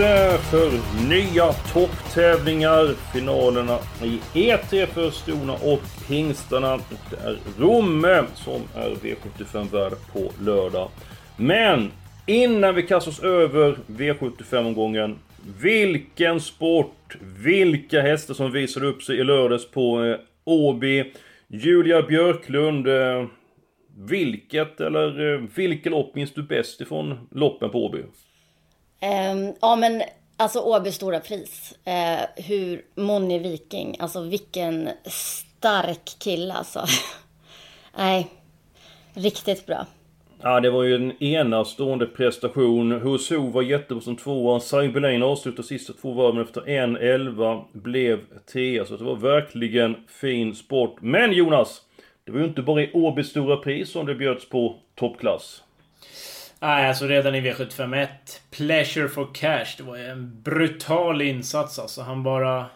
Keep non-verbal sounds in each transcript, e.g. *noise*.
dags för nya topptävlingar. Finalerna i E3 för Stona och Pingstarna Det är Romme som är V75-värd på lördag. Men innan vi kastar oss över V75-omgången. Vilken sport, vilka hästar som visade upp sig i lördags på eh, Åby. Julia Björklund. Eh, vilket eller eh, lopp minns du bäst ifrån loppen på Åby? Um, ja men alltså Åby stora pris. Uh, hur Moni Viking, alltså vilken stark kille alltså. *laughs* Nej, riktigt bra. Ja, det var ju en enastående prestation. HSO var jättebra som tvåa. Saibelain avslutade sista två varven efter 1.11. Blev trea. Så det var verkligen fin sport. Men Jonas! Det var ju inte bara i Åbys stora pris som det bjöds på toppklass. Nej, alltså redan i V751. Pleasure for cash. Det var en brutal insats alltså. Han bara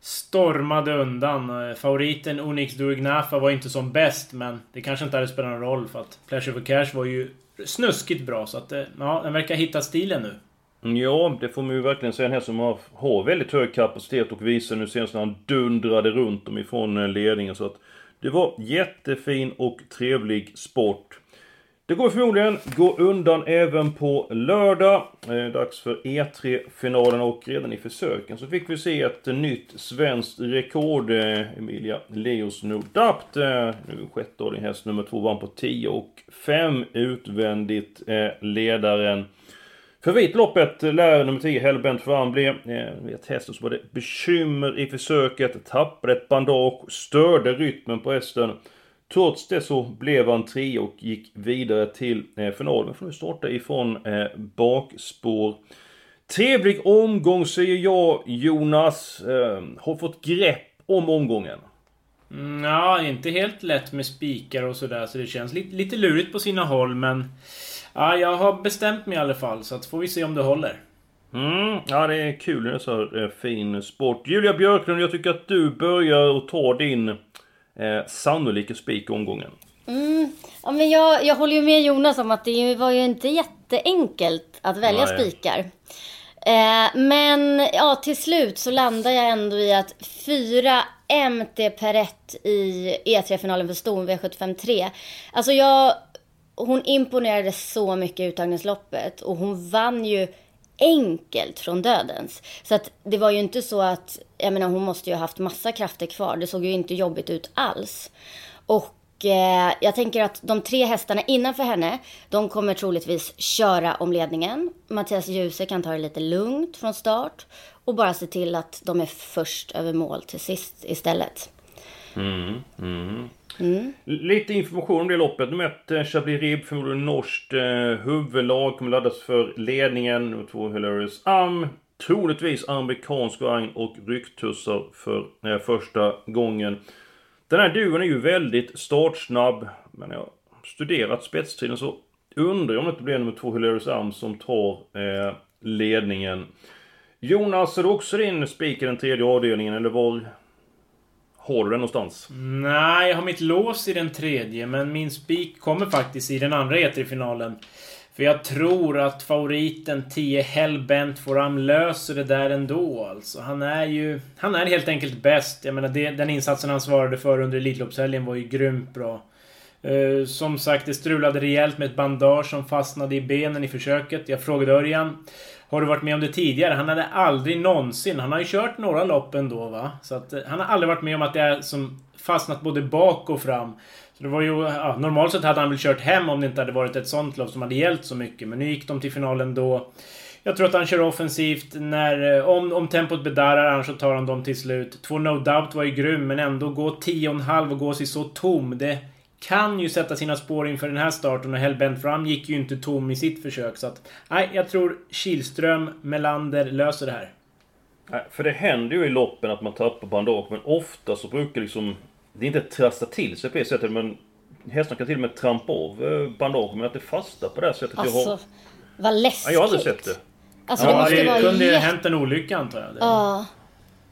stormade undan. Eh, favoriten Onyx Duignafa var inte som bäst, men det kanske inte hade spelat någon roll för att Pleasure for cash var ju snuskigt bra. Så att, eh, ja, den verkar hitta stilen nu. Mm, ja, det får man ju verkligen säga. En häst som har, har väldigt hög kapacitet och visar nu senast när han dundrade runt dem ifrån eh, ledningen. Så att det var jättefin och trevlig sport. Det går förmodligen gå undan även på lördag. Eh, dags för E3-finalen och redan i försöken så fick vi se ett nytt svenskt rekord. Eh, Emilia Leos Nordapt, eh, nu sjätteåring häst nummer två, vann på 10 och 5 utvändigt eh, ledaren. Vitloppet lär nummer 10 Hellbent fram blev. Eh, vet hästen så var det bekymmer i försöket, tappade ett bandage, störde rytmen på hästen. Trots det så blev han tre och gick vidare till eh, finalen. Får nu starta ifrån eh, bakspår. Trevlig omgång säger jag Jonas. Eh, har fått grepp om omgången. Mm, ja, inte helt lätt med spikar och sådär så det känns lite, lite lurigt på sina håll men... Ja, jag har bestämt mig i alla fall så att får vi se om det håller. Mm, ja det är kul när det är så eh, fin sport. Julia Björklund, jag tycker att du börjar och tar din eh, sannolika spik omgången. Mm. Ja, men jag, jag håller ju med Jonas om att det var ju inte jätteenkelt att välja Nej. spikar. Eh, men ja, till slut så landar jag ändå i att 4 MT per rätt i E3-finalen för Ston V75 3. Alltså jag, hon imponerade så mycket i uttagningsloppet och hon vann ju enkelt från dödens. Så att det var ju inte så att, jag menar hon måste ju ha haft massa krafter kvar. Det såg ju inte jobbigt ut alls. Och eh, jag tänker att de tre hästarna innanför henne, de kommer troligtvis köra om ledningen. Mattias Djuse kan ta det lite lugnt från start och bara se till att de är först över mål till sist istället. Mm, mm. Mm. Lite information om det loppet. Nummer ett, eh, Chablis Rib, förmodligen norskt eh, huvudlag. Kommer laddas för ledningen. Nummer två, Hilarious Am. Troligtvis amerikansk vagn och rycktussar för eh, första gången. Den här duon är ju väldigt startsnabb. Men jag har studerat spetstiden så undrar jag om det inte blir nummer två, Hilarious Am, som tar eh, ledningen. Jonas, är du också din spik i den tredje avdelningen eller var har du den någonstans? Nej, jag har mitt lås i den tredje, men min spik kommer faktiskt i den andra E3-finalen. För jag tror att favoriten 10 Hellbent Foram löser det där ändå alltså. Han är ju... Han är helt enkelt bäst. Jag menar, det, den insatsen han svarade för under Elitloppshelgen var ju grymt bra. Uh, som sagt, det strulade rejält med ett bandage som fastnade i benen i försöket. Jag frågade Örjan. Har du varit med om det tidigare? Han hade aldrig någonsin... Han har ju kört några lopp ändå va? Så att eh, han har aldrig varit med om att det är som fastnat både bak och fram. Så det var ju... Ja, normalt sett hade han väl kört hem om det inte hade varit ett sånt lopp som hade gällt så mycket. Men nu gick de till finalen då. Jag tror att han kör offensivt när... Eh, om, om tempot bedarrar, annars så tar han dem till slut. Två No Doubt var ju grym, men ändå gå 10,5 och gå sig så tom. Det kan ju sätta sina spår inför den här starten och Hellbent Fram gick ju inte tom i sitt försök. Så att... Nej, jag tror Kihlström, Melander löser det här. Nej, För det händer ju i loppen att man tappar bandage, men ofta så brukar liksom... Det är inte trassla till sig på det sättet, men hästarna kan till och med trampa av eh, bandage, men att det fastnar på det här sättet. jag, Alltså, har, vad läskigt. Nej, jag har aldrig sett det. Alltså Ja, det måste det vara kunde ju hänt en olycka antar jag. Ja.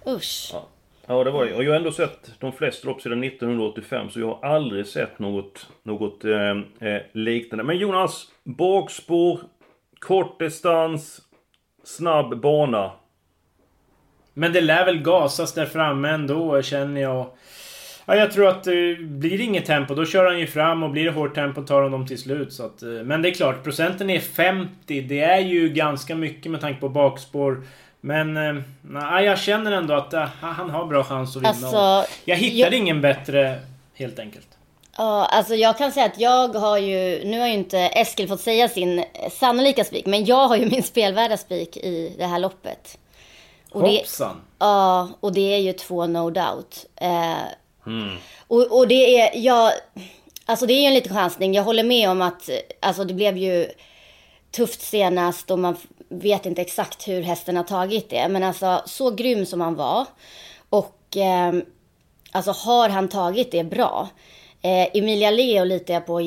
Usch. Ja, Ja det var det. Och jag har ändå sett de flesta lopp sedan 1985, så jag har aldrig sett något, något eh, eh, liknande. Men Jonas, bakspår, kort distans, snabb bana. Men det lär väl gasas där framme ändå, känner jag. Ja, jag tror att eh, blir det inget tempo, då kör han ju fram och blir det hårt tempo tar han dem till slut. Så att, eh, men det är klart, procenten är 50. Det är ju ganska mycket med tanke på bakspår. Men eh, nej, jag känner ändå att eh, han har bra chans att vinna. Alltså, jag hittade jag- ingen bättre, helt enkelt. Ja, alltså jag kan säga att jag har ju, nu har ju inte Eskil fått säga sin sannolika spik, men jag har ju *laughs* min spelvärda spik i det här loppet. Och det, Hoppsan! ja, och det är ju två no doubt. Eh, Mm. och, och det är, jag, alltså det är ju en liten chansning. Jag håller med om att, eh, alltså det blev ju tufft senast och man vet inte exakt hur hästen har tagit det. Men alltså så grym som han var. Och eh, alltså har han tagit det bra. Eh, Emilia Leo litar jag på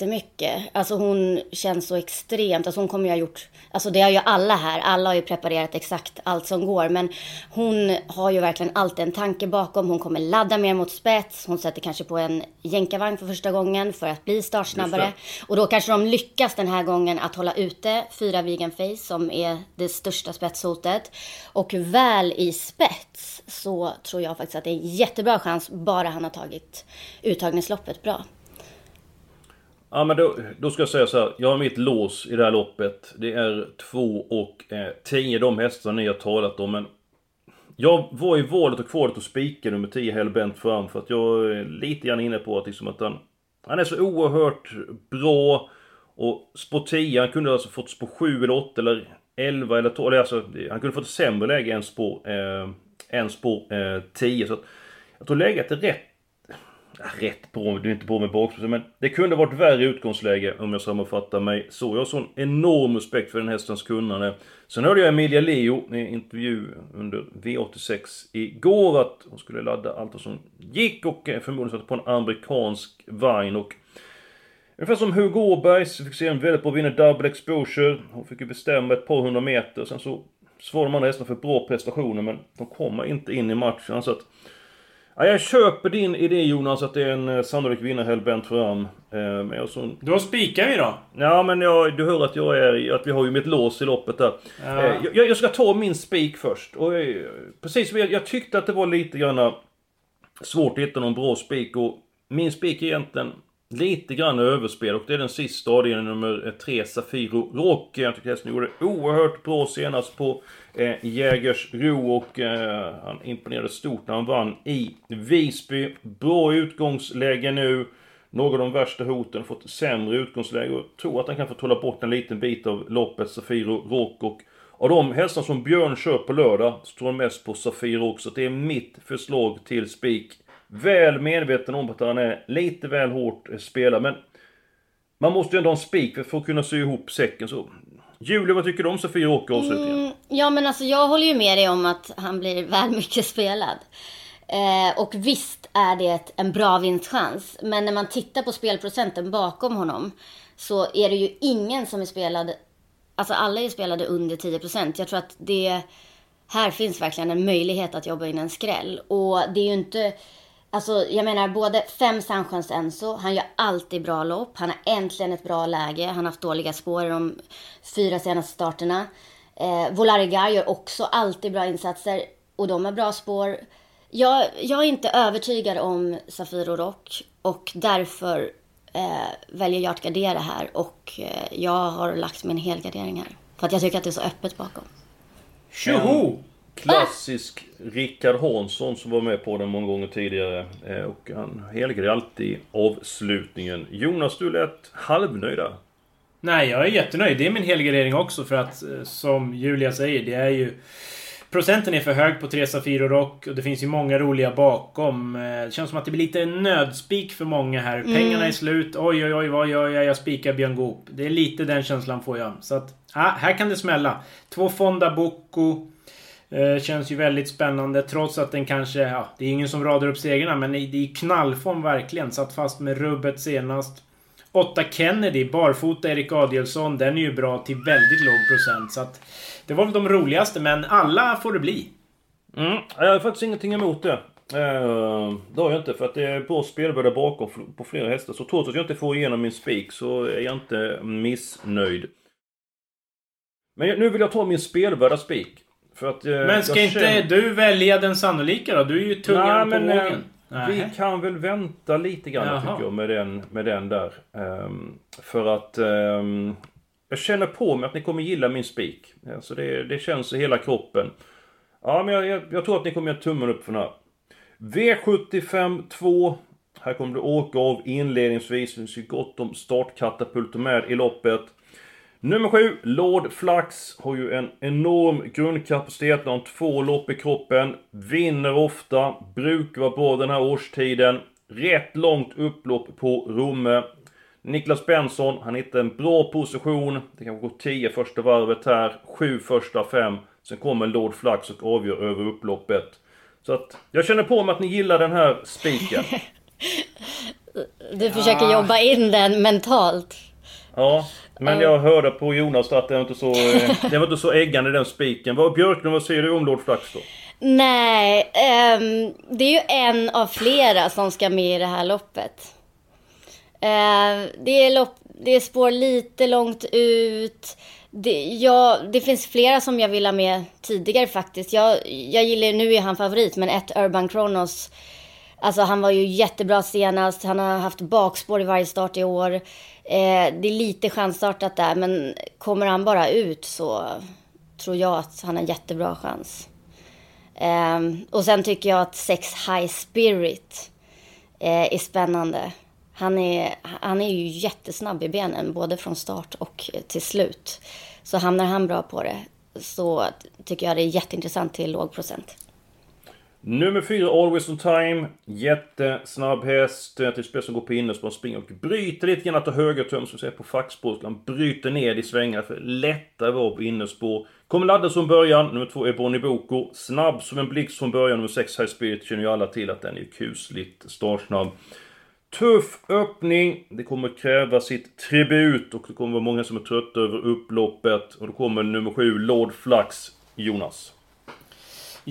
jättemycket. Alltså hon känns så extremt, alltså hon kommer ju ha gjort, alltså det har ju alla här, alla har ju preparerat exakt allt som går. Men hon har ju verkligen alltid en tanke bakom, hon kommer ladda mer mot spets, hon sätter kanske på en jänkarvagn för första gången för att bli startsnabbare. Och då kanske de lyckas den här gången att hålla ute fyra vegan face som är det största spetshotet. Och väl i spets så tror jag faktiskt att det är en jättebra chans bara han har tagit uttagningsloppet bra. Ja men då, då ska jag säga så här. Jag har mitt lås i det här loppet. Det är 2 och eh, 10 de hästar ni har talat om. Men jag var i valet och kvalet och spika nummer 10 Hellbent fram. För att jag är lite grann inne på att, liksom att han, han är så oerhört bra. Och spår 10, han kunde alltså fått spår 7 eller 8 eller 11 eller 12. Eller alltså, han kunde fått ett sämre läge än spår, eh, än spår eh, 10. Så att, jag tror läget är rätt rätt bra, du är inte bra med bakspår, men det kunde varit värre utgångsläge om jag sammanfattar mig så. Jag har sån enorm respekt för den hästens kunnande. Sen hörde jag Emilia Leo i en intervju under V86 igår att hon skulle ladda allt som gick och eh, förmodligen satte på en amerikansk vagn och Ungefär som Hugo Åbergs, vi fick se en väldigt bra vinnare double exposure. Hon fick ju bestämma ett par hundra meter. Sen så svarade de andra hästarna för bra prestationer men de kommer inte in i matchen. Så att, ja, jag köper din idé Jonas att det är en eh, sannolik vinnare Hellbent fram. Eh, men jag så, Då spikar vi då. Ja men jag, du hör att jag är att vi har ju mitt lås i loppet där. Ja. Eh, jag, jag ska ta min spik först. Och, eh, precis som jag, jag tyckte att det var lite grann svårt att hitta någon bra spik och min spik är egentligen lite grann överspel och det är den sista avdelningen nummer eh, 3 Safiro Rock. Jag tycker hästen gjorde oerhört bra senast på eh, Jägersro och eh, han imponerade stort när han vann i Visby. Bra utgångsläge nu. Några av de värsta hoten har fått sämre utgångsläge och tror att han kan få trolla bort en liten bit av loppet Safiro Rock och av de hästar som Björn kör på lördag så tror jag mest på Safiro också. Det är mitt förslag till spik. Väl medveten om att han är lite väl hårt eh, spelad men man måste ju ändå ha en spik för att kunna sy ihop säcken så. Julia, vad tycker du om Sofia Åke avslutningen? Mm, ja men alltså jag håller ju med dig om att han blir *laughs* väl mycket spelad. Eh, och visst är det en bra vinstchans. Men när man tittar på spelprocenten bakom honom så är det ju ingen som är spelad, alltså alla är spelade under 10%. Jag tror att det, här finns verkligen en möjlighet att jobba in en skräll. Och det är ju inte, alltså jag menar både fem Sanchans Enzo, han gör alltid bra lopp. Han har äntligen ett bra läge. Han har haft dåliga spår i de fyra senaste starterna. Eh, Volarigar gör också alltid bra insatser och de har bra spår. Jag, jag är inte övertygad om Safiro Rock och därför eh, väljer jag att gardera här och eh, jag har lagt min helgardering här. För att jag tycker att det är så öppet bakom. Tjoho! Klassisk Rickard Hansson som var med på den många gånger tidigare. Eh, Och han helgade alltid avslutningen. Jonas, du lät halvnöjd där. Nej, jag är jättenöjd. Det är min helgardering också för att eh, som Julia säger, det är ju... Procenten är för hög på tre Safir och Rock och det finns ju många roliga bakom. Eh, det känns som att det blir lite nödspik för många här. Mm. Pengarna är slut. Oj, oj, oj, vad gör jag? Jag spikar Björn Goop. Det är lite den känslan får jag. Så att, ah, här kan det smälla. Två Fonda Bocco. Eh, känns ju väldigt spännande trots att den kanske... Ja, det är ingen som radar upp segrarna men det är knallform verkligen. Satt fast med rubbet senast. 8 Kennedy, barfota Erik Adielsson. Den är ju bra till väldigt låg procent. Så att det var väl de roligaste, men alla får det bli. Mm, jag har faktiskt ingenting emot det. Eh, det har jag inte, för att det är bra spelvärde bakom på flera hästar. Så trots att jag inte får igenom min spik så är jag inte missnöjd. Men nu vill jag ta min spelvärda spik. Att... eh, Men ska inte känner- du välja den sannolika då? Du är ju tungan Nej, på eh, vågen. Vi kan väl vänta lite grann Jaha. tycker jag med den, med den där. Ehm, för att ehm, jag känner på mig att ni kommer gilla min spik. Alltså det, det känns i hela kroppen. Ja, men jag, jag, jag tror att ni kommer göra tummen upp för den här. V75 2. Här kommer det åka av inledningsvis. Det finns ju gott om startkatapulter med i loppet. Nummer 7, Lord Flax, har ju en enorm grundkapacitet, har två lopp i kroppen, vinner ofta, brukar vara bra den här årstiden. Rätt långt upplopp på Romme. Niklas Benson, han hittar en bra position. Det kan gå 10 första varvet här, 7 första fem. Sen kommer Lord Flax och avgör över upploppet. Så att jag känner på mig att ni gillar den här spiken. *laughs* Du försöker jobba in den mentalt. Ja, men jag hörde på Jonas att det var inte så, eh, *laughs* det var inte så äggande den spiken. Vad Björklund, vad säger du om Lord Flax då? Nej, ehm, det är ju en av flera som ska med i det här loppet. Eh, det, är lopp, det är spår lite långt ut. Det, ja, det finns flera som jag vill ha med tidigare faktiskt. Jag, jag gillar, nu är han favorit, men ett Urban Kronos. Alltså han var ju jättebra senast. Han har haft bakspår i varje start i år. Eh, det är lite chansartat där, men kommer han bara ut så tror jag att han har jättebra chans. Eh, och sen tycker jag att Sex High Spirit eh, är spännande. Han är, han är ju jättesnabb i benen, både från start och till slut. Så hamnar han bra på det så tycker jag det är jätteintressant till låg procent. Nummer 4, Always On Time. Jättesnabb häst. Till spel som går på innerspår. Springer och bryter lite grann Tar högertum högertöm som vi säger på fackspår. Han bryter ner i svängar för lättare var på innerspår. Kommer ladda som början. Nummer 2 är Bonnie Boko. Snabb som en blixt från början. Nummer 6 High Spirit känner ju alla till att den är kusligt startsnabb. Tuff öppning. Det kommer kräva sitt tribut och det kommer vara många som är trötta över upploppet. Och då kommer nummer 7, Lord Flax, Jonas.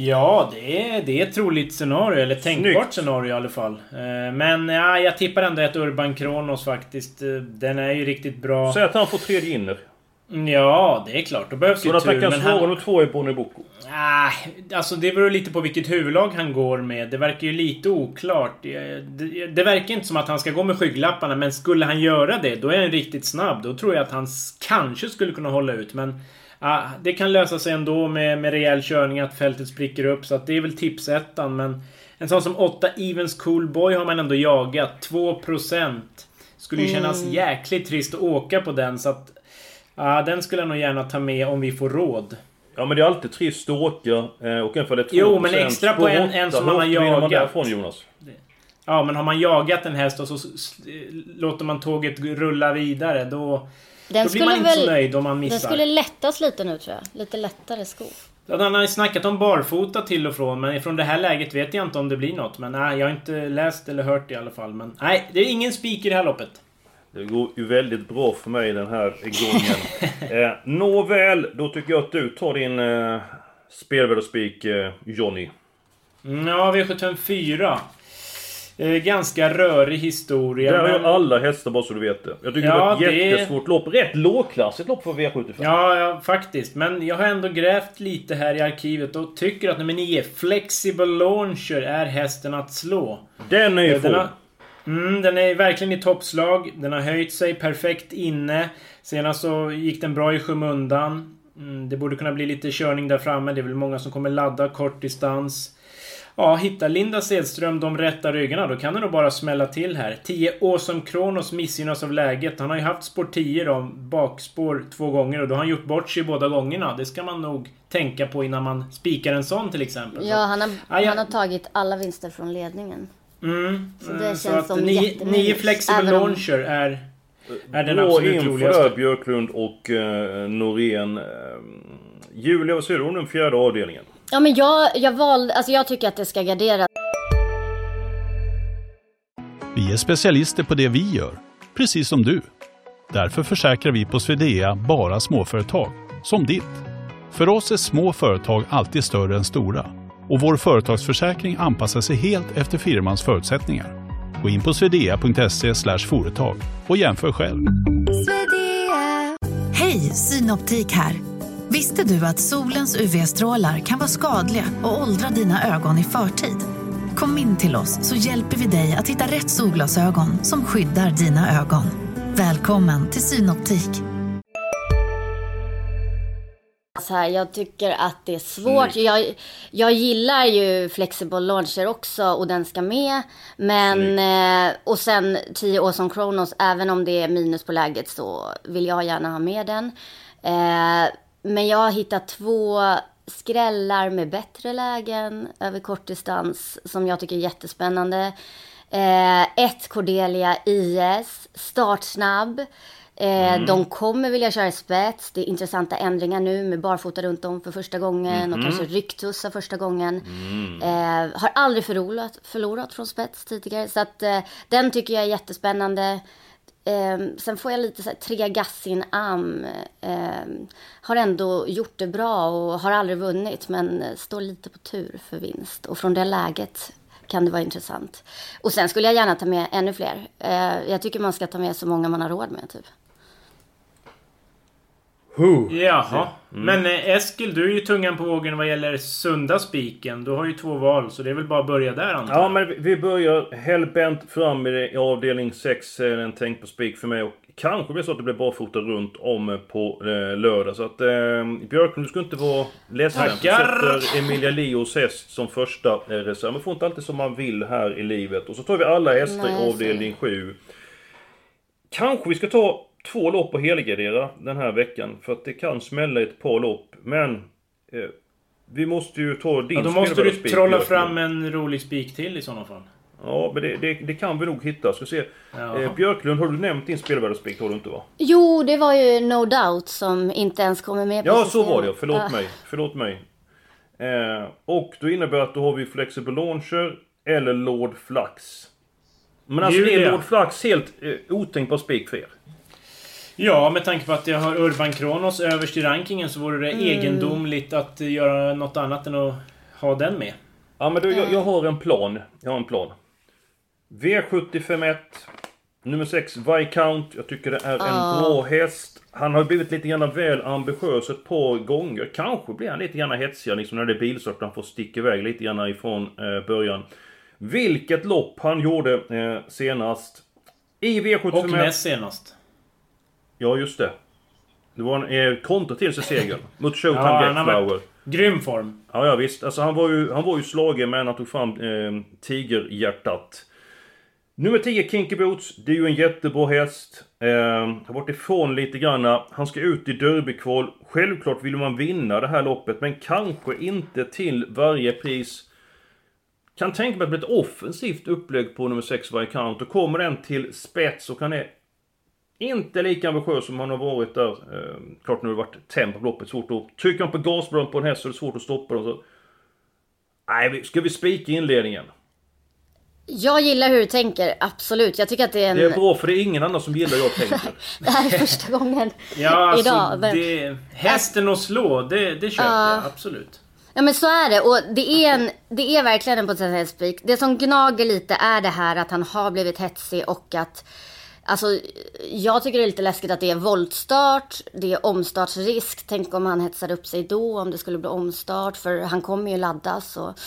Ja, det är, det är ett troligt scenario. Eller tänkbart Snyggt. scenario i alla fall. Eh, Men ja, jag tippar ändå ett Urban Kronos faktiskt. Eh, Den är ju riktigt bra. Säg att han får tredje inner. Ja, det är klart. Då behövs ju tur. Men han... nummer två är Bonnie Boko. Ah, alltså det beror lite på vilket huvudlag han går med. Det verkar ju lite oklart. Det, det, det verkar inte som att han ska gå med skygglapparna, men skulle han göra det, då är han riktigt snabb. Då tror jag att han kanske skulle kunna hålla ut, men... ah, det kan lösa sig ändå med, med rejäl körning, att fältet spricker upp. Så att det är väl tipsettan, men... En sån som 8 Evens Cool Boy har man ändå jagat. 2%. Skulle ju kännas jäkligt trist att åka på den, så att... ah, den skulle jag nog gärna ta med om vi får råd. Ja men det är alltid trist att åka. eh, Och även för det är 2% Jo, men extra på en- åtta. en som man har vinner man jagat. därifrån Jonas? Ja, men har man jagat en häst och så låter man tåget rulla vidare, då... Den då blir man skulle inte så väl... nöjd om man Den missar. skulle lättas lite nu tror jag. Lite lättare skor. Han har ju snackat om barfota till och från, men från det här läget vet jag inte om det blir något. Men nej, jag har inte läst eller hört det i alla fall. Men nej, det är ingen spik i det här loppet. Det går ju väldigt bra för mig den här gången. *laughs* eh, Nåväl, då tycker jag att du tar din eh, spelvärdersspik eh, Johnny. Mm, Ja, V754. Eh, ganska rörig historia. Har ju men- alla hästar bara så du vet det. Jag tycker Ja, det var ett det- jättesvårt lopp. Rätt lågklassigt lopp för V75. Ja, ja, faktiskt. Men jag har ändå grävt lite här i arkivet och tycker att nummer 9, Flexible Launcher, är hästen att slå. Den är ju Eh, Den har, mm, den är verkligen i toppslag. Den har höjt sig perfekt inne. Senast så gick den bra i skymundan. Mm, det borde kunna bli lite körning där framme. Det är väl många som kommer ladda kort distans. Ja, hittar Linda Sedström de rätta ryggarna då kan det nog bara smälla till här. 10 Awesome Kronos missgynnas av läget. Han har ju haft spår 10 då, bakspår två gånger och då har han gjort bort sig båda gångerna. Det ska man nog tänka på innan man spikar en sån till exempel. Ja, han har, Ja, jag- han har tagit alla vinster från ledningen. Mm, Så det mm, känns att som nio, nio flexible launcher är, är den absolut roligaste. där Björklund och eh, Norén. Eh, Julia, vad säger du om den fjärde avdelningen? Ja, men jag, jag valde, alltså jag tycker att det ska garderas. Vi är specialister på det vi gör, precis som du. Därför försäkrar vi på Swedea bara småföretag, som ditt. För oss är små företag alltid större än stora och vår företagsförsäkring anpassar sig helt efter firmans förutsättningar. Gå in på swedea.se företag och jämför själv. Hej, Synoptik här. Visste du att solens UV-strålar kan vara skadliga och åldra dina ögon i förtid? Kom in till oss så hjälper vi dig att hitta rätt solglasögon som skyddar dina ögon. Välkommen till Synoptik. Så här, jag tycker att det är svårt. Jag, jag gillar ju Flexible Launcher också och den ska med. Men, eh, och sen 10 år som Kronos, även om det är minus på läget så vill jag gärna ha med den. Eh, men jag har hittat två skrällar med bättre lägen över kortdistans som jag tycker är jättespännande. Eh, ett Cordelia IS, startsnabb. Eh, De kommer vilja köra spets. Det är intressanta ändringar nu med barfota runt om för första gången och kanske rycktussar första gången. Eh, har aldrig förlorat, förlorat från spets tidigare. Så att eh, den tycker jag är jättespännande. Eh, sen får jag lite så här, tre Gassin Am. Eh, har ändå gjort det bra och har aldrig vunnit men står lite på tur för vinst. Och från det läget kan det vara intressant. Och sen skulle jag gärna ta med ännu fler. Eh, jag tycker man ska ta med så många man har råd med typ. Jaha. Men eh, Eskil, du är ju tungan på vågen vad gäller sunda spiken. Du har ju två val, så det är väl bara att börja där antar jag. Ja, men vi- börjar hellbent fram i avdelning 6. Är en tänkt på spik för mig. Och kanske blir så att det blir barfota runt om eh, på eh, lördag. Så att eh, Björklund, du ska inte vara ledsen. Tackar. sätter Emilia Leos häst som första eh, reserv. Man får inte alltid som man vill här i livet. Och så tar vi alla hästar i avdelning 7. Kanske vi ska ta två lopp och helgardera den här veckan. För att det kan smälla ett par lopp. Men eh, vi måste ju ta din Ja, då måste du trolla fram en rolig spik till i sådana fall. Ja, men det, det, det kan vi nog hitta. Ska se. Eh, Björklund, har du nämnt din spelvärldespik? Har du inte va? Jo, det var ju No Doubt som inte ens kommer med på Ja, så var det. Förlåt Ja. mig. Förlåt mig. Eh, och då innebär det att då har vi Flexible Launcher eller Lord Flax. Men alltså det är Julia. Lord Flax helt eh, otänkbar spik för er. Ja, med tanke på att jag har Urban Kronos överst i rankingen så vore det Mm. egendomligt att göra något annat än att ha den med. Ja, men då, jag, jag har en plan. Jag har en plan. V751. Nummer 6, Viscount. Jag tycker det är en bra häst. Han har blivit lite grann väl ambitiös ett par gånger. Kanske blir han lite grann hetsigare liksom när det är bilstart. Han får sticka iväg lite grann ifrån eh, början. Vilket lopp han gjorde eh, senast. I V751. Och näst senast. Ja, just det. Det var en eh, kontra till sig segern. *laughs* Mot Showtime Ja, ja, han har varit- Flower. Grym form. Ja, ja visst. Alltså han var ju, han var ju slagen men han tog fram eh, tigerhjärtat. Nummer 10, Kinky Boots. Det är ju en jättebra häst. Eh, har varit ifrån lite granna. Han ska ut i derbykval. Självklart vill man vinna det här loppet, men kanske inte till varje pris. Kan tänka mig att det blir ett offensivt upplägg på nummer 6 Viscount. Och kommer den till spets och han är inte lika ambitiös som han har varit där. Eh, klart nu har det varit tempo på loppet. Svårt att... Trycker han på gasbromsen på en häst så är det svårt att stoppa den. Så... Nej, ska vi spika inledningen? Jag gillar hur du tänker, absolut. Jag tycker att det är en... Det är bra för det är ingen annan som gillar jag tänker. *laughs* Det här är första *laughs* gången Ja, alltså, idag. Men... det, hästen att slå, det, det köper jag absolut. Ja men så är det och det är, en, det är verkligen en potentiell spik. Det som gnager lite är det här att han har blivit hetsig och att Alltså jag tycker det är lite läskigt att det är voltstart, det är omstartsrisk. Tänk om han hetsar upp sig då, om det skulle bli omstart. För han kommer ju laddas och...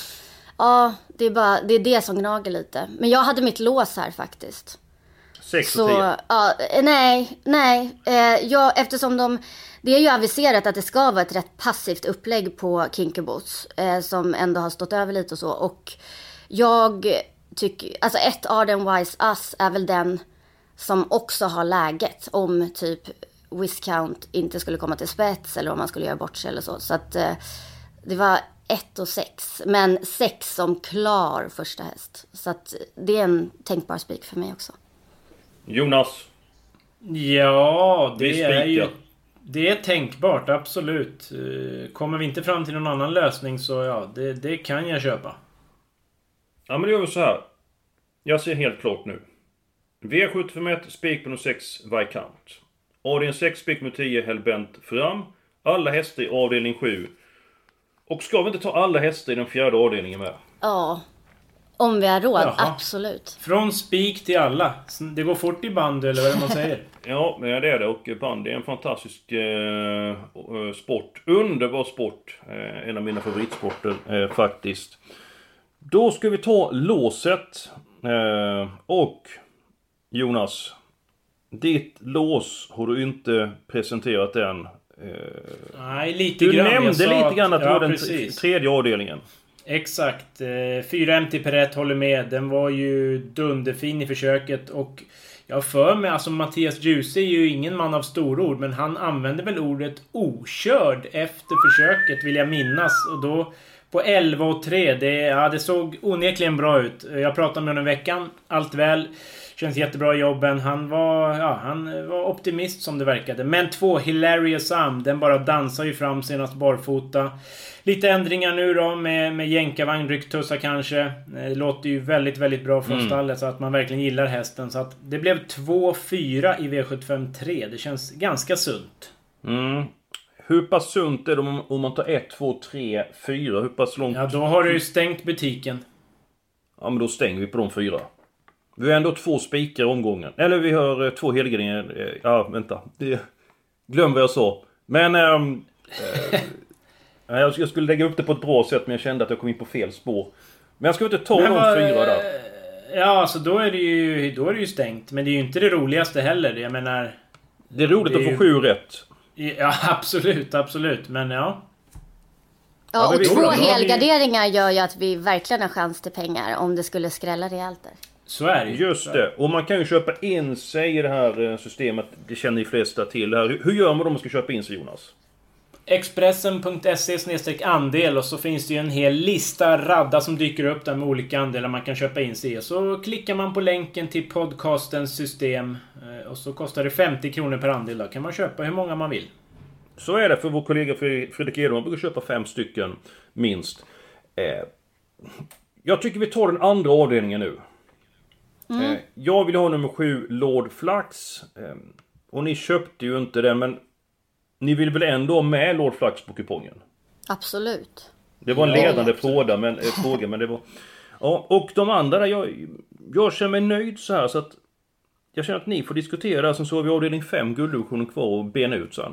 Ja, det är bara det, är det som gnager lite. Men jag hade mitt lås här faktiskt. 6 och Så, 10. ja, eh, nej, nej. Eh, ja, eftersom de, det är ju aviserat att det ska vara ett rätt passivt upplägg på Kinkerboots. Eh, som ändå har stått över lite och så. Och jag tycker, alltså ett Arden Wise Us är väl den som också har läget om typ Viscount inte skulle komma till spets eller om man skulle göra bort sig eller så. Så att eh, det var ett och sex, men sex som klar första häst. Så att det är en tänkbar spik för mig också. Jonas. Ja, Vi det är ju... spikar. Det är tänkbart, absolut. Eh, Kommer vi inte fram till någon annan lösning så ja, det, det kan jag köpa. Ja men då gör vi så här. Jag ser helt klart nu. V751 spik på nummer 6 Viscount. Avdelning 6 spik med 10 Hellbent fram. Alla hästar i avdelning 7. Och ska vi inte ta alla hästar i den fjärde avdelningen med? Ja, om vi har råd, Jaha. absolut. Från spik till alla. Det går fort i bandy eller vad man säger? *laughs* Ja, men det är det. Och bandy är en fantastisk eh, eh, sport. Underbar sport. Eh, en av mina favoritsporter eh, faktiskt. Då ska vi ta låset. Eh, och Jonas. Ditt lås har du inte presenterat än. Eh, Nej, lite du grann. Jag nämnde lite grann att det ja, var den precis. tredje avdelningen. Exakt. Eh, 4 MT per rätt håller med. Den var ju dunderfin i försöket och jag för mig, alltså Mattias Djuse är ju ingen man av storord, men han använde väl ordet okörd efter försöket, vill jag minnas. Och då på 11 och 3, det, ja, det såg onekligen bra ut. Jag pratade med honom i veckan. Allt väl. Känns jättebra i jobben. Han var, ja, han var optimist som det verkade. Men två, Hilarious Am, den bara dansar ju fram senast barfota. Lite ändringar nu då med, med jänkarvagn, rycktussar kanske. Eh, Det låter ju väldigt, väldigt bra från stallet så att man verkligen gillar hästen. Så att det blev 2-4 i V75 3. Det känns ganska sunt. Mm. Hur pass sunt är det om, om man tar 1, 2, 3, 4? Hur pass långt? Ja, då har du ju stängt butiken. Ja men då stänger vi på de fyra. Vi har ändå två spikar i omgången. Eller vi har eh, två helgarderingar. Eh, Ja, vänta. Det... Glöm vad jag sa. Men... ehm, *laughs* eh, jag skulle lägga upp det på ett bra sätt men jag kände att jag kom in på fel spår. Men jag ska inte ta Men vad- fyra där. Ja, alltså då är det ju, då är det ju stängt. Men det är ju inte det roligaste heller. Jag menar... Det är roligt det är att ju- få sju rätt. Ja, *laughs* absolut, absolut. Men ja. Ja, och två helgarderingar gör ju att vi verkligen har chans till pengar om det skulle skrälla rejält där. Så är det ju. Just det. Och man kan ju köpa in sig i det här eh, systemet. Det känner de flesta till. Det här. Hur- gör man om man ska köpa in sig Jonas? Expressen.se andel och så finns det ju en hel lista radda som dyker upp där med olika andelar man kan köpa in sig i. Så klickar man på länken till podcastens system eh, och så kostar det 50 kronor per andel. Då kan man köpa hur många man vill. Så är det för vår kollega Fre- Fredrik Edholm. Han brukar köpa fem stycken minst. Eh, jag tycker vi tar den andra avdelningen nu. Eh, jag vill ha nummer sju, Lord Flax. Eh, och ni köpte ju inte den men ni vill väl ändå ha med Lord Flax på kupongen? Absolut. Det var en ledande fråga men, eh, fråga men det var... Ja, och de andra jag, jag känner mig nöjd så här så att... Jag känner att ni får diskutera sen så har vi avdelning 5 gulddivisionen kvar och bena ut sen.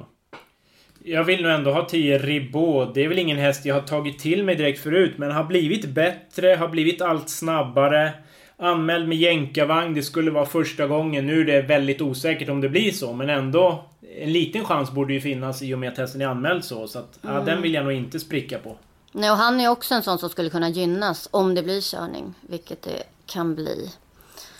Jag vill nog ändå ha 10 Ribot. Det är väl ingen häst jag har tagit till mig direkt förut, men har blivit bättre, har blivit allt snabbare. Anmäld med jänkarvagn, det skulle vara första gången. Nu är det väldigt osäkert om det blir så, men ändå. En liten chans borde ju finnas i och med att hästen är anmäld så. Så att, ja, den vill jag nog inte spricka på. Nej, och han är också en sån som skulle kunna gynnas om det blir körning, vilket det kan bli.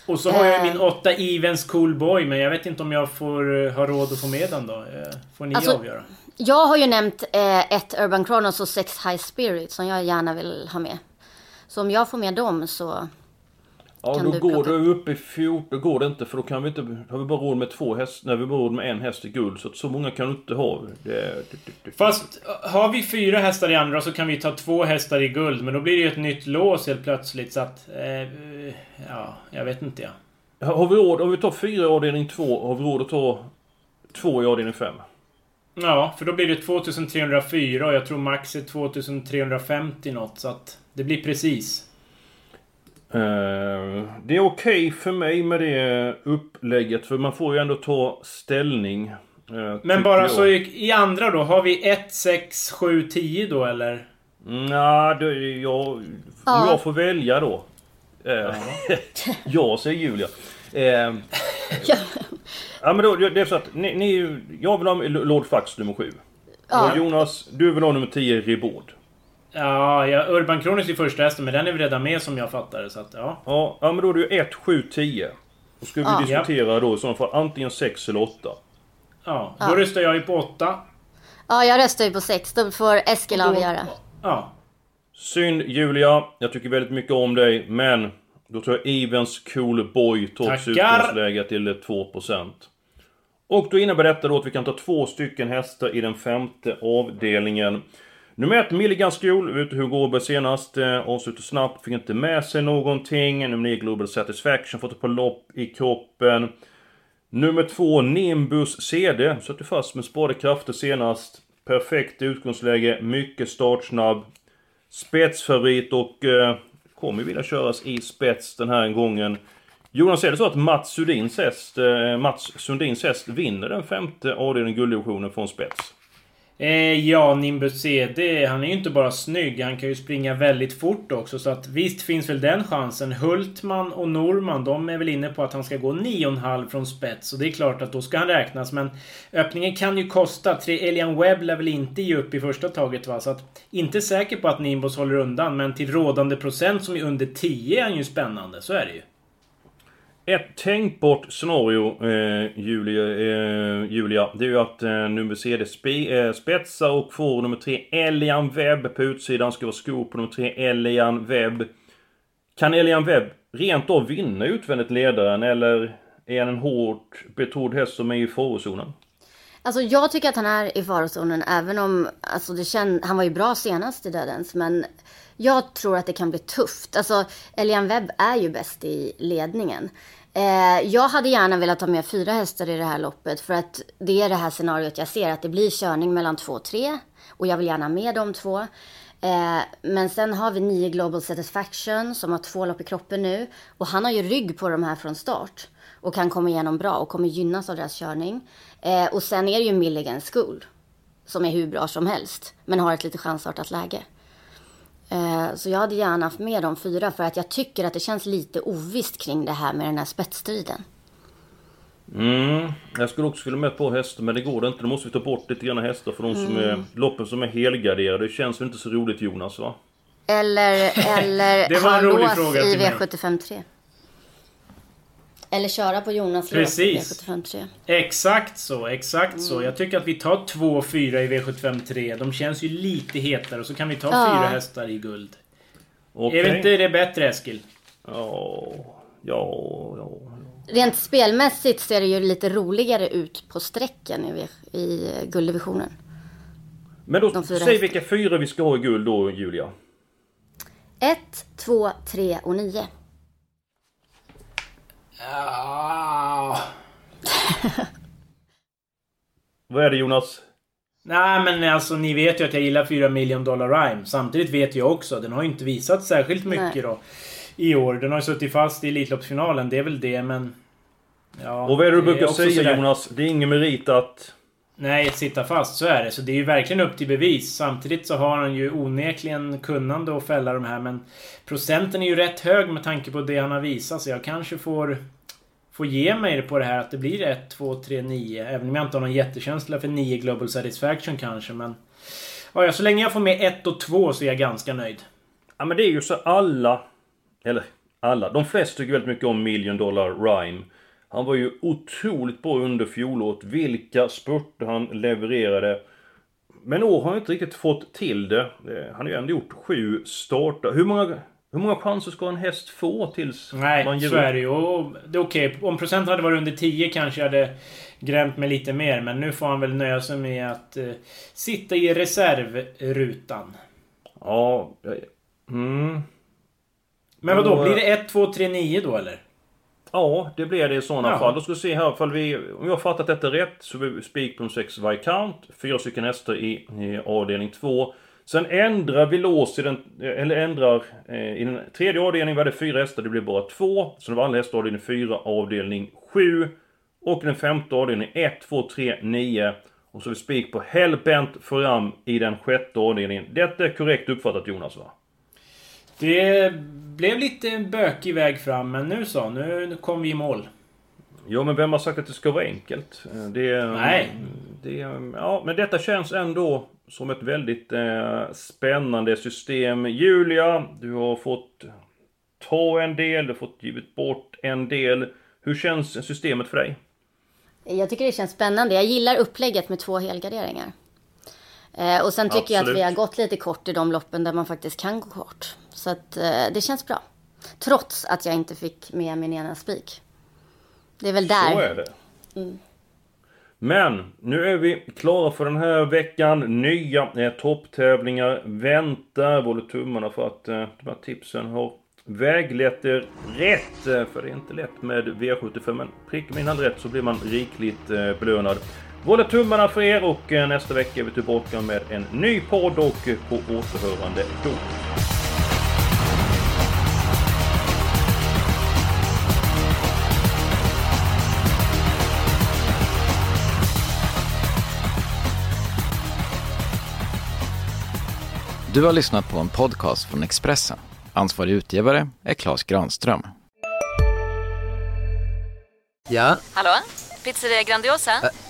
Och så har jag Eh. min 8 Evens Cool Boy, men jag vet inte om jag får eh, ha råd att få med den då. Eh, Får ni Alltså- avgöra. Jag har ju nämnt eh, ett Urban Chronos och sex High Spirit som jag gärna vill ha med. Så om jag får med dem så... Ja, Kan då du går plocka- det upp i 14, då går det inte för då kan vi inte, har vi bara råd med två hästar, nej vi bara råd med en häst i guld. Så att så många kan du inte ha. Det, det, det, det. Fast har vi fyra hästar i andra så kan vi ta två hästar i guld. Men då blir det ju ett nytt lås helt plötsligt. Så att... Eh, ja, jag vet inte ja. Har vi råd, om vi tar fyra i avdelning två, har vi råd att ta två i avdelning fem? Ja, för då blir det 2304 och jag tror max är 2350 något. Så att det blir precis. Eh, det är okej för mig med det upplägget för man får ju ändå ta ställning. eh, Men bara jag. så i, i andra då. Har vi 1, 6, 7, 10 då eller? Nja, jag, Ja. jag får välja då. Eh, ja, *laughs* säger Julia. Eh, *laughs* Ja. Ja men då, det är så att ni, ni jag vill ha Lord Fax nummer 7. Ja. Och Jonas, du vill ha nummer 10 Ribord. Ja, ja Urban Kronos är första hästen, men den är väl redan med som jag fattar det. Så att, ja. Ja, ja men då är det ju 1, 7, 10. Då ska vi Ja. diskutera då i sådana fall antingen 6 eller 8. ja. Då röstar jag ju på åtta. ja, jag röstar ju på sex. Då får Eskil avgöra. Ja. Synd Julia, jag tycker väldigt mycket om dig, men då tror jag Evens Cool Boy trots Tackar. utgångsläget till 2%. Och då innebär detta då att vi kan ta två stycken hästar i den femte avdelningen. Nummer ett, Milligan School, vet hur Gårdberg senast. Eh, Avslutar avslutade snabbt, fick inte med sig någonting. Nummer 9, Global Satisfaction, fått ett par lopp i kroppen. Nummer två, Nimbus CD, satte fast med spade krafter senast. Perfekt utgångsläge, mycket startsnabb. Spetsfavorit och eh, kommer vilja köras i spets den här gången. Jonas, är det så att Mats Sundins häst, eh, Mats Sundins häst vinner den femte avdelningen gulddivisionen från spets? Eh, ja, Nimbus CD, han är ju inte bara snygg, han kan ju springa väldigt fort också. Så att visst finns väl den chansen. Hultman och Norman, de är väl inne på att han ska gå 9,5 från spets. Och det är klart att då ska han räknas. Men öppningen kan ju kosta. Tre Elian Webb lär väl inte ge upp i första taget va. Så att, inte säker på att Nimbus håller undan. Men till rådande procent som är under 10 är han ju spännande. Så är det ju. Ett tänkbart scenario, eh, Julia, eh, Julia, det är ju att eh, nummer CD spe, eh, spetsar och får nummer 3 Elian Webb på utsidan. Ska vara skor på nummer 3 Elian Webb. Kan Elian Webb rent av vinna utvändigt ledaren eller är han en hårt betrodd häst som är i farozonen? Alltså jag tycker att han är i farozonen även om alltså det känd, han var ju bra senast i Dödens. Men jag tror att det kan bli tufft. Alltså Elian Webb är ju bäst i ledningen. Eh, jag hade gärna velat ha med fyra hästar i det här loppet för att det är det här scenariot jag ser att det blir körning mellan två och tre och jag vill gärna ha med de två. Eh, men sen har vi nio Global Satisfaction som har två lopp i kroppen nu och han har ju rygg på de här från start och kan komma igenom bra och kommer gynnas av deras körning. Eh, och sen är det ju Milligan School som är hur bra som helst men har ett lite chansartat läge. Eh, Så jag hade gärna haft med de fyra för att jag tycker att det känns lite ovisst kring det här med den här spetsstriden. Mm, jag skulle också vilja med på hästar men det går inte. Då måste vi ta bort lite grann hästar för de som är, loppen som är helgarderade. Det känns väl inte så roligt Jonas va? Eller, eller *laughs* Det var en rolig fråga i till mig. V753. Eller köra på Jonas Precis. V753. Exakt så, exakt Mm. så. Jag tycker att vi tar två fyra i V753. De känns ju lite hetare och så kan vi ta Ja. fyra hästar i guld. Okej. Är inte det bättre Eskil? Ja, ja, ja. Rent spelmässigt ser det ju lite roligare ut på sträcken i, i gulddivisionen. Men då, säg hästarna. vilka fyra vi ska ha i guld då Julia. 1, 2, 3 och 9. Ah. Vad är det Jonas? Nej men alltså ni vet ju att jag gillar 4 million dollar rhyme. Samtidigt vet jag också, den har ju inte visat särskilt mycket Nej. då. I år. Den har ju suttit fast i Elitloppsfinalen, det är väl det men... Ja, Och vad är det du brukar säga sådär- Jonas? Det är ingen merit att... Nej, sitta fast, så är det. Så det är ju verkligen upp till bevis. Samtidigt så har han ju onekligen kunnande att fälla de här, men procenten är ju rätt hög med tanke på det han har visat, så jag kanske får får ge mig på det här att det blir 1, 2, 3, 9. Även om jag inte har någon jättekänsla för 9 Global Satisfaction kanske, men... Ja, ja, så länge jag får med 1 och 2 så är jag ganska nöjd. Ja men det är ju så alla... Eller alla. De flesta tycker väldigt mycket om Million Dollar Rhyme. Han var ju otroligt bra under fjolåret. Vilka spurter han levererade. Men år har han inte riktigt fått till det. Eh, Han har ju ändå gjort sju starter. Hur många, hur många chanser ska en häst få tills man Nej, ger så upp? är det ju. Det är okej. Om procenten hade varit under 10 kanske jag hade grämt mig lite mer. Men nu får han väl nöja sig med att eh, sitta i reservrutan. Ja... Mm. Men vad då? Och, Blir det 1, 2, 3, 9 då eller? Ja, det blir det i sådana Ja. fall. Då ska vi se här ifall vi... Om jag har fattat detta rätt så vi spik på 6 Viscount. Fyra stycken hästar i, i avdelning 2. Sen ändrar vi lås i den... Eller ändrar... Eh, I den tredje avdelningen var det fyra hästar, det blir bara två. Så det var alla hästar i avdelning 4, avdelning 7. Och den femte avdelningen 1, 2, 3, 9. Och så vi spik på Hellbent fram i den sjätte avdelningen. Detta är korrekt uppfattat Jonas va? Det blev lite bökig väg fram, men nu så. Nu kom vi i mål. Jo men vem har sagt att det ska vara enkelt? Det, Nej. Det, ja, men detta känns ändå som ett väldigt eh, spännande system. Julia, du har fått ta en del, du har fått givit bort en del. Hur känns systemet för dig? Jag tycker det känns spännande. Jag gillar upplägget med två helgarderingar. Eh, och sen tycker Absolut. jag att vi har gått lite kort i de loppen där man faktiskt kan gå kort. Så att eh, det känns bra. Trots att jag inte fick med min ena spik. Det är väl där. Så är det. Mm. Men nu är vi klara för den här veckan. Nya eh, topptävlingar väntar. Håller tummarna för att eh, de här tipsen har väglett er rätt. Eh, för det är inte lätt med V75. Men prickar man rätt så blir man rikligt eh, belönad. Håller tummarna för er och eh, nästa vecka är vi tillbaka med en ny podd och på återhörande då. Du har lyssnat på en podcast från Expressen. Ansvarig utgivare är Klas Granström. Ja? Hallå? Pizzeria Grandiosa? Ä